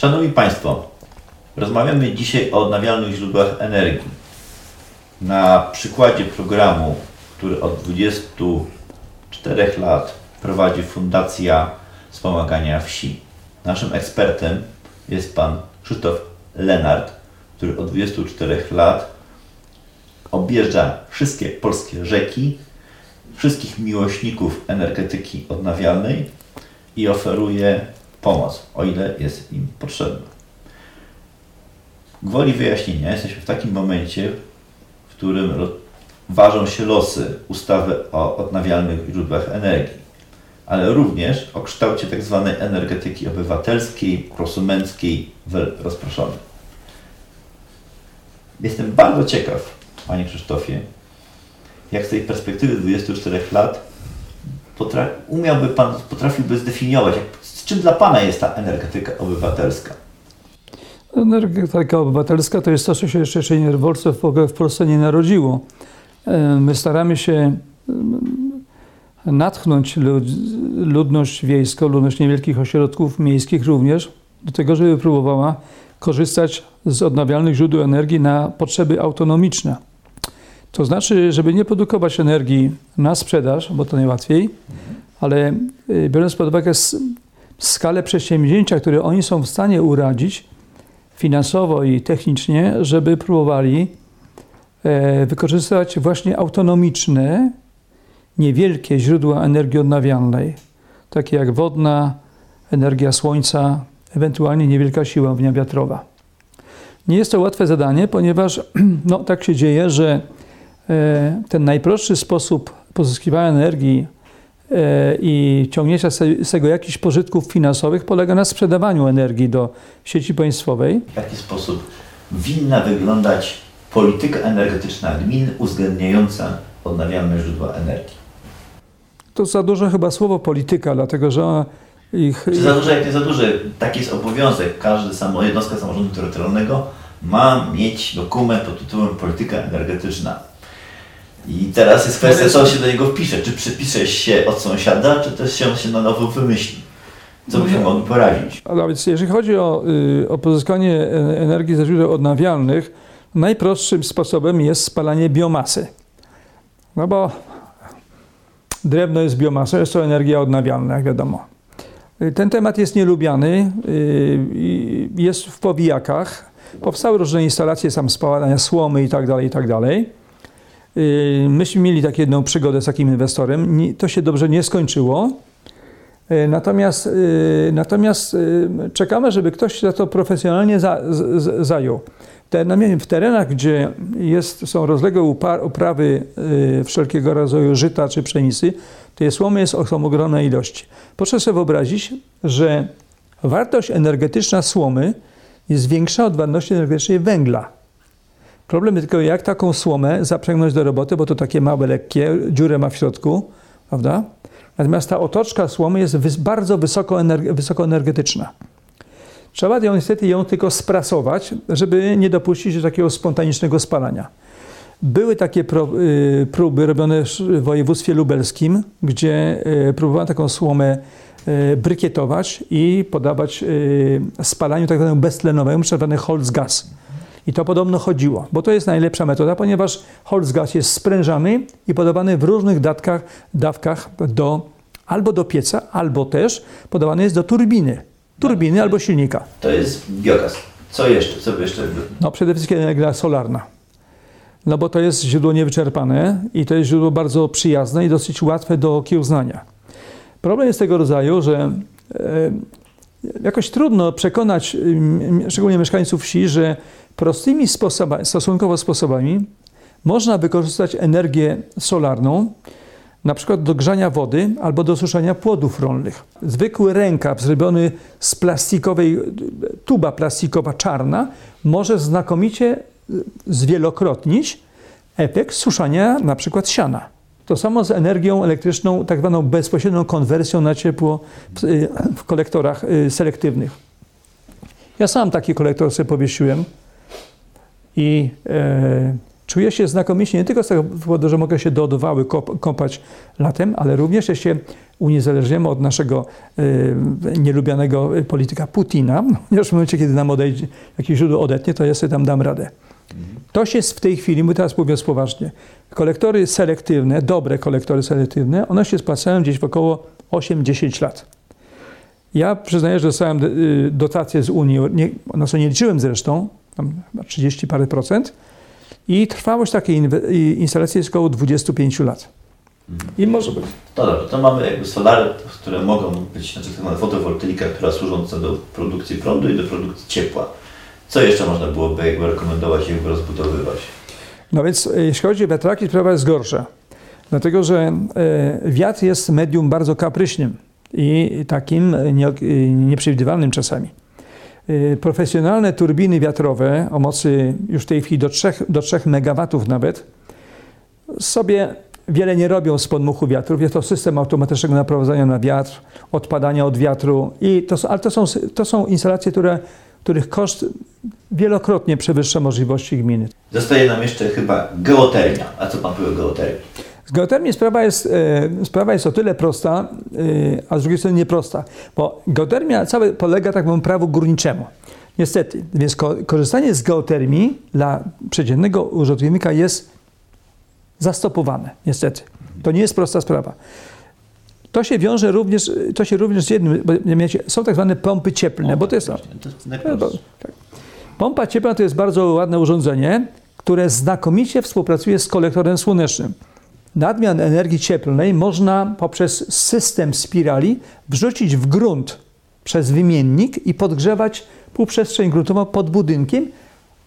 Szanowni Państwo, rozmawiamy dzisiaj o odnawialnych źródłach energii. Na przykładzie programu, który od 24 lat prowadzi Fundacja Wspomagania Wsi. Naszym ekspertem jest pan Krzysztof Lenart, który od 24 lat objeżdża wszystkie polskie rzeki, wszystkich miłośników energetyki odnawialnej i oferuje pomoc, o ile jest im potrzebna. Gwoli wyjaśnienia, jesteśmy w takim momencie, w którym ważą się losy ustawy o odnawialnych źródłach energii, ale również o kształcie tzw. Tak energetyki obywatelskiej, prosumenckiej, rozproszonej. Jestem bardzo ciekaw, Panie Krzysztofie, jak z tej perspektywy 24 lat umiałby Pan, potrafiłby zdefiniować, jak, czym dla Pana jest ta energetyka obywatelska? Energetyka obywatelska to jest to, co się jeszcze nie w Polsce, nie narodziło. E, my staramy się natchnąć ludność wiejską, ludność niewielkich ośrodków miejskich również do tego, żeby próbowała korzystać z odnawialnych źródeł energii na potrzeby autonomiczne. To znaczy, żeby nie produkować energii na sprzedaż, bo to najłatwiej, ale y, biorąc pod uwagę skalę przedsięwzięcia, które oni są w stanie uradzić finansowo i technicznie, żeby próbowali e, wykorzystywać właśnie autonomiczne, niewielkie źródła energii odnawialnej, takie jak wodna, energia słońca, ewentualnie niewielka siła wiatrowa. Nie jest to łatwe zadanie, ponieważ no, tak się dzieje, że e, ten najprostszy sposób pozyskiwania energii i ciągnięcia z tego jakichś pożytków finansowych polega na sprzedawaniu energii do sieci państwowej. W jaki sposób winna wyglądać polityka energetyczna gmin uwzględniająca odnawialne źródła energii? To za dużo chyba słowo polityka, dlatego że ich... Czy za duże, jak nie za duże? Taki jest obowiązek. Każdy samo, jednostka samorządu terytorialnego ma mieć dokument pod tytułem polityka energetyczna. I teraz jest kwestia, co się do niego wpisze. Czy przypisze się od sąsiada, czy też się, się na nowo wymyśli. Co byśmy no, mogli poradzić? A więc jeżeli chodzi o, y, o pozyskanie energii ze źródeł odnawialnych, najprostszym sposobem jest spalanie biomasy. No bo drewno jest biomasą, jest to energia odnawialna, jak wiadomo. Y, ten temat jest nielubiany, y, jest w powijakach. Powstały różne instalacje sam spalania słomy i tak myśmy mieli taką jedną przygodę z takim inwestorem. To się dobrze nie skończyło. Natomiast, natomiast czekamy, żeby ktoś za to profesjonalnie za, z, zajął. W terenach, gdzie jest, są rozległe uprawy wszelkiego rodzaju żyta czy pszenicy, tej słomy jest, są ogromne ilości. Proszę sobie wyobrazić, że wartość energetyczna słomy jest większa od wartości energetycznej węgla. Problem jest tylko, jak taką słomę zaprzęgnąć do roboty, bo to takie małe, lekkie, dziurę ma w środku, prawda? Natomiast ta otoczka słomy jest bardzo wysokoenergetyczna. Trzeba ją niestety ją tylko sprasować, żeby nie dopuścić do takiego spontanicznego spalania. Były takie y, próby robione w województwie lubelskim, gdzie y, próbowano taką słomę y, brykietować i podawać spalaniu tak zwanego beztlenowemu, zwany Holzgas. I to podobno chodziło, bo to jest najlepsza metoda, ponieważ Holzgas jest sprężany i podawany w różnych dawkach, dawkach do, albo do pieca, albo też podawany jest do turbiny. Turbiny albo silnika. To jest biogaz. Co jeszcze? Co jeszcze? No przede wszystkim energia solarna no bo to jest źródło niewyczerpane i to jest źródło bardzo przyjazne i dosyć łatwe do okiełznania. Problem jest tego rodzaju, że e, jakoś trudno przekonać szczególnie mieszkańców wsi, że prostymi sposobami, stosunkowo sposobami można wykorzystać energię solarną, na przykład do grzania wody albo do suszenia płodów rolnych. Zwykły rękaw zrobiony z plastikowej, tuba plastikowa czarna może znakomicie zwielokrotnić efekt suszania na przykład siana. To samo z energią elektryczną, tak zwaną bezpośrednią konwersją na ciepło w, y, kolektorach y, selektywnych. Ja sam taki kolektor sobie powiesiłem i e, Czuję się znakomicie nie tylko z tego powodu, że mogę się do odwały kąpać latem, ale również że się uniezależniamy od naszego y, nielubianego polityka Putina, ponieważ w momencie, kiedy nam odejdzie, jakieś źródło odetnie, to ja sobie tam dam radę. To się w tej chwili, my teraz mówiąc poważnie, kolektory selektywne, dobre kolektory selektywne, one się spłacają gdzieś w około 8-10 lat. Ja przyznaję, że dostałem y, dotacje z Unii, nie, na co nie liczyłem zresztą, tam 30 parę procent, i trwałość takiej instalacji jest około 25 lat. I może być. To dobrze, to mamy jakby solary, które mogą być, znaczy tak fotowoltaika, która służąca do produkcji prądu i do produkcji ciepła. Co jeszcze można byłoby jakby rekomendować i rozbudowywać? No więc e, jeśli chodzi o wiatraki, sprawa jest gorsza. Dlatego, że e, wiatr jest medium bardzo kapryśnym i takim nie, nieprzewidywalnym czasami. E, profesjonalne turbiny wiatrowe o mocy już w tej chwili do 3, do 3 MW nawet sobie wiele nie robią z podmuchu wiatrów. Jest to system automatycznego naprowadzania na wiatr, odpadania od wiatru, i to, ale to są, to są instalacje, które, których koszt wielokrotnie przewyższa możliwości gminy. Zostaje nam jeszcze chyba geotermia. A co pan powie o geotermii? Z geotermii sprawa jest, e, sprawa jest o tyle prosta, e, a z drugiej strony nieprosta, bo geotermia całe polega tak powiem prawu górniczemu. Niestety, więc ko korzystanie z geotermii dla przeciętnego użytkownika jest zastopowane, niestety. To nie jest prosta sprawa. To się wiąże również, to się również z jednym, bo są tak zwane pompy cieplne, o, bo to jest... To jest tak. Pompa cieplna to jest bardzo ładne urządzenie, które znakomicie współpracuje z kolektorem słonecznym. Nadmiar energii cieplnej można poprzez system spirali wrzucić w grunt przez wymiennik i podgrzewać półprzestrzeń gruntową pod budynkiem,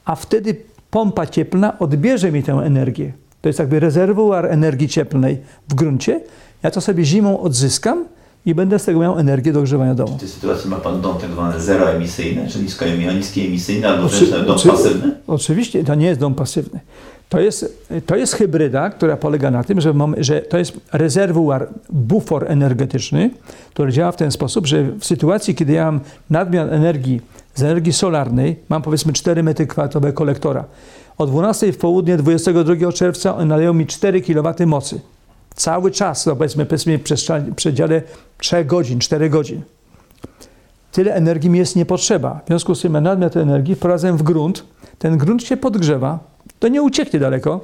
a wtedy pompa cieplna odbierze mi tę energię. To jest jakby rezerwuar energii cieplnej w gruncie. Ja to sobie zimą odzyskam i będę z tego miał energię do ogrzewania domu. W tej sytuacji ma Pan dom tak zwany zeroemisyjny, czyli niskoemisyjny albo Oczy, dom oczy, pasywny? Oczywiście, to nie jest dom pasywny. To jest, to jest hybryda, która polega na tym, że, mamy, że to jest rezerwuar, bufor energetyczny, który działa w ten sposób, że w sytuacji, kiedy ja mam nadmiar energii z energii solarnej, mam powiedzmy 4 metry kwadratowe kolektora, o 12 w południe 22 czerwca naleją mi 4 kW mocy. Cały czas, no powiedzmy, powiedzmy w przedziale 3 godzin, 4 godzin. Tyle energii mi jest nie potrzeba. W związku z tym nadmiar tej energii wprowadzam w grunt. Ten grunt się podgrzewa, to nie ucieknie daleko.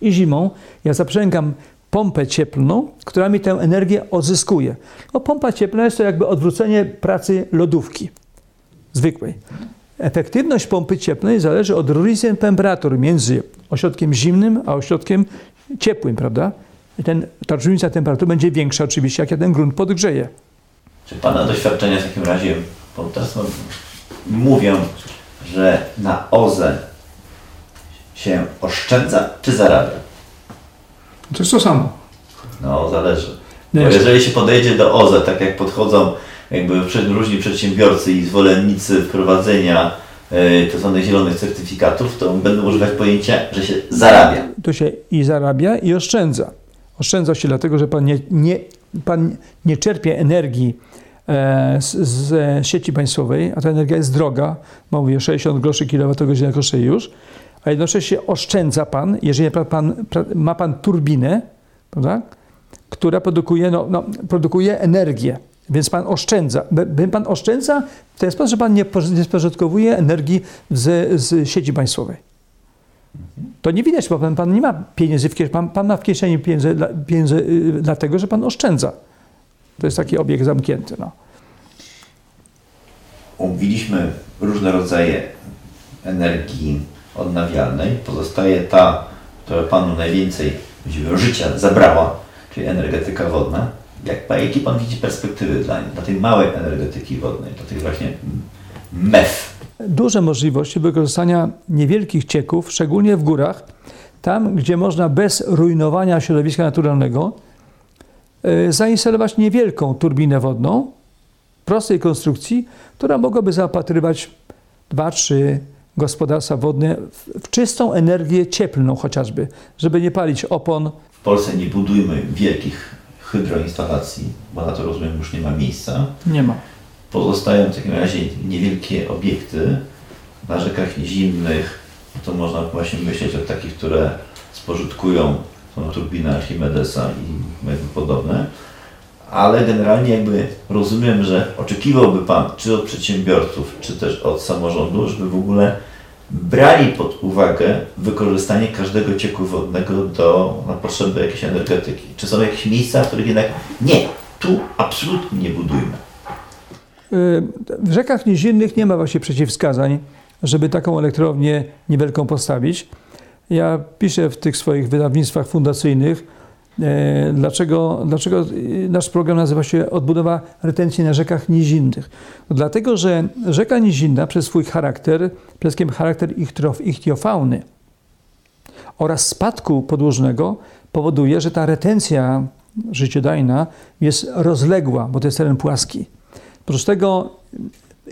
I zimą ja zaprzęgam pompę cieplną, która mi tę energię odzyskuje. No, pompa cieplna jest to jakby odwrócenie pracy lodówki zwykłej. Efektywność pompy cieplnej zależy od różnicy temperatur między ośrodkiem zimnym a ośrodkiem ciepłym, prawda? I ten, ta różnica temperatur będzie większa oczywiście, jak ja ten grunt podgrzeję. Czy Pana doświadczenia w takim razie, teraz mówią, że na OZE się oszczędza czy zarabia? To jest to samo. No, zależy. Bo jeżeli się podejdzie do OZE, tak jak podchodzą jakby różni przedsiębiorcy i zwolennicy wprowadzenia tzw. E, tak zielonych certyfikatów, to będą używać pojęcia, że się zarabia. To się i zarabia, i oszczędza. Oszczędza się dlatego, że pan nie, nie, pan nie czerpie energii e, z, z, sieci państwowej, a ta energia jest droga, mówię 60 groszy kilowatogodzina kosztuje już, a jednocześnie oszczędza pan, jeżeli pan, ma pan turbinę, prawda, która produkuje, no, no, produkuje energię. Więc pan oszczędza. Pan oszczędza w ten sposób, że pan nie, spożytkowuje energii z, z sieci państwowej. To nie widać, bo pan, pan nie ma pieniędzy w kieszeni, pan, pan ma w kieszeni pieniądze yy, dlatego, że pan oszczędza. To jest taki obiekt zamknięty. No. Omówiliśmy różne rodzaje energii odnawialnej. Pozostaje ta, która panu najwięcej życia zabrała, czyli energetyka wodna. Jak, jakie Pan widzi perspektywy dla, dla tej małej energetyki wodnej, dla tych właśnie MEF? Duże możliwości wykorzystania niewielkich cieków, szczególnie w górach, tam gdzie można bez rujnowania środowiska naturalnego yy, zainstalować niewielką turbinę wodną prostej konstrukcji, która mogłaby zaopatrywać dwa, trzy gospodarstwa wodne w, w czystą energię cieplną chociażby, żeby nie palić opon. W Polsce nie budujmy wielkich hydroinstalacji, bo na to rozumiem już nie ma miejsca. Nie ma. Pozostają w takim razie niewielkie obiekty na rzekach zimnych, to można właśnie myśleć o takich, które spożytkują tą turbinę Archimedesa i jakby podobne. Ale generalnie jakby rozumiem, że oczekiwałby Pan czy od przedsiębiorców, czy też od samorządu, żeby w ogóle brali pod uwagę wykorzystanie każdego cieku wodnego do, na potrzeby jakiejś energetyki. Czy są jakieś miejsca, w których jednak nie, tu absolutnie nie budujmy. Y, W rzekach nizinnych nie ma właśnie przeciwwskazań, żeby taką elektrownię niewielką postawić. Ja piszę w tych swoich wydawnictwach fundacyjnych, dlaczego, dlaczego y, nasz program nazywa się Odbudowa retencji na rzekach nizinnych. No dlatego, że rzeka nizinna przez swój charakter, przede wszystkim charakter ichtiofauny oraz spadku podłużnego powoduje, że ta retencja życiodajna jest rozległa, bo to jest teren płaski. Oprócz tego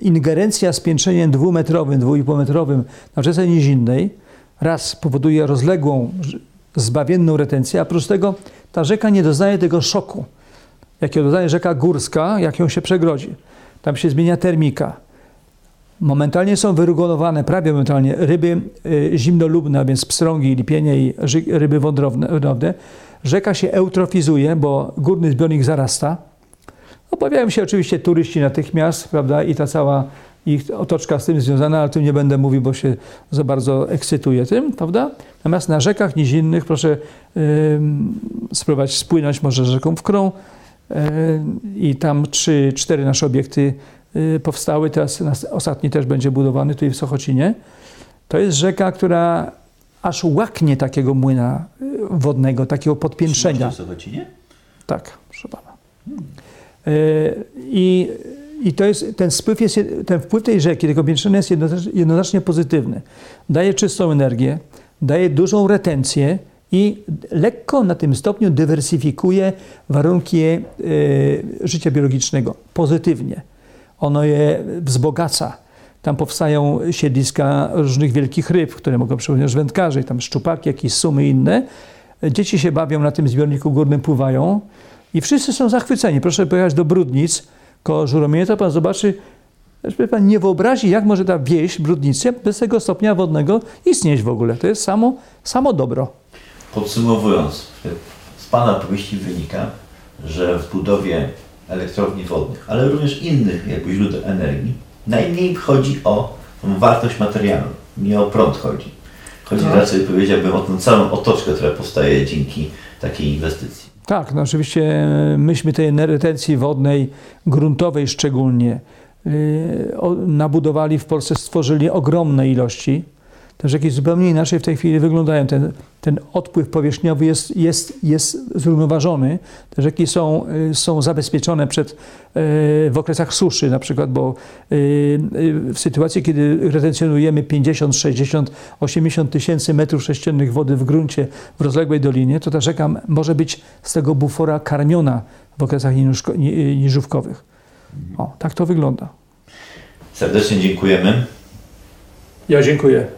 ingerencja z piętrzeniem dwumetrowym, dwuipółmetrowym na rzece nizinnej raz powoduje rozległą, zbawienną retencję, a oprócz tego ta rzeka nie doznaje tego szoku, jakiego doznaje rzeka górska, jak ją się przegrodzi. Tam się zmienia termika. Momentalnie są wyregulowane, prawie momentalnie, ryby y, zimnolubne, a więc pstrągi, lipienie i ryby wodne. Rzeka się eutrofizuje, bo górny zbiornik zarasta. Obawiają się oczywiście turyści natychmiast, prawda, i ta cała ich otoczka z tym związana, ale tym nie będę mówił, bo się za bardzo ekscytuję tym, prawda? Natomiast na rzekach nizinnych proszę ym, spróbować spłynąć może rzeką Wkrą yy, i tam trzy, cztery nasze obiekty yy, powstały, teraz nas, ostatni też będzie budowany tutaj w Sochocinie. To jest rzeka, która aż łaknie takiego młyna yy, wodnego, takiego podpiętrzenia. W Sochocinie? Tak, proszę pana. Yy, I, I to jest, ten spływ jest, ten wpływ tej rzeki, tego piętrzyny jest jednoznacznie, pozytywny. Daje czystą energię, daje dużą retencję i lekko na tym stopniu dywersyfikuje warunki yy, życia biologicznego pozytywnie. Ono je wzbogaca. Tam powstają siedliska różnych wielkich ryb, które mogą przypominać wędkarzy, tam szczupaki, jakieś sumy inne. Dzieci się bawią na tym zbiorniku górnym, pływają i wszyscy są zachwyceni. Proszę pojechać do Brudnic koło Żuromienia, to pan zobaczy, żeby pan nie wyobrazi, jak może ta wieś Brudnicy bez tego stopnia wodnego istnieć w ogóle. To jest samo, samo dobro. Podsumowując, z Pana opowieści wynika, że w budowie elektrowni wodnych, ale również innych jakby źródeł energii, najmniej chodzi o tą wartość materialną, nie o prąd chodzi. Chodzi Tak. raczej, powiedziałbym, o tę całą otoczkę, która powstaje dzięki takiej inwestycji. Tak, no oczywiście e, myśmy tej retencji wodnej, gruntowej szczególnie, o- nabudowali w Polsce, stworzyli ogromne ilości. Te rzeki zupełnie inaczej w tej chwili wyglądają. Ten, ten odpływ powierzchniowy jest, jest, jest zrównoważony. Te rzeki są, y, są zabezpieczone przed, y, w okresach suszy na przykład, bo y, w sytuacji, kiedy retencjonujemy 50, 60, 80 tysięcy metrów sześciennych wody w gruncie w rozległej dolinie, to ta rzeka może być z tego bufora karmiona w okresach niżówkowych. O, tak to wygląda. Serdecznie dziękujemy. Ja dziękuję.